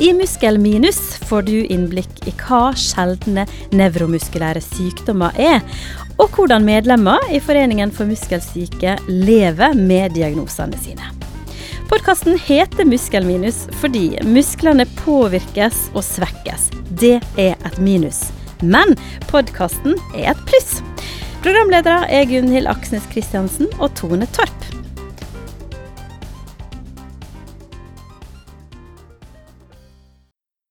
I Muskelminus får du innblikk i hva sjeldne nevromuskulære sykdommer er, og hvordan medlemmer i Foreningen for muskelsyke lever med diagnosene sine. Podkasten heter Muskelminus fordi musklene påvirkes og svekkes. Det er et minus. Men podkasten er et pluss. Programledere er Gunhild Aksnes Kristiansen og Tone Torp.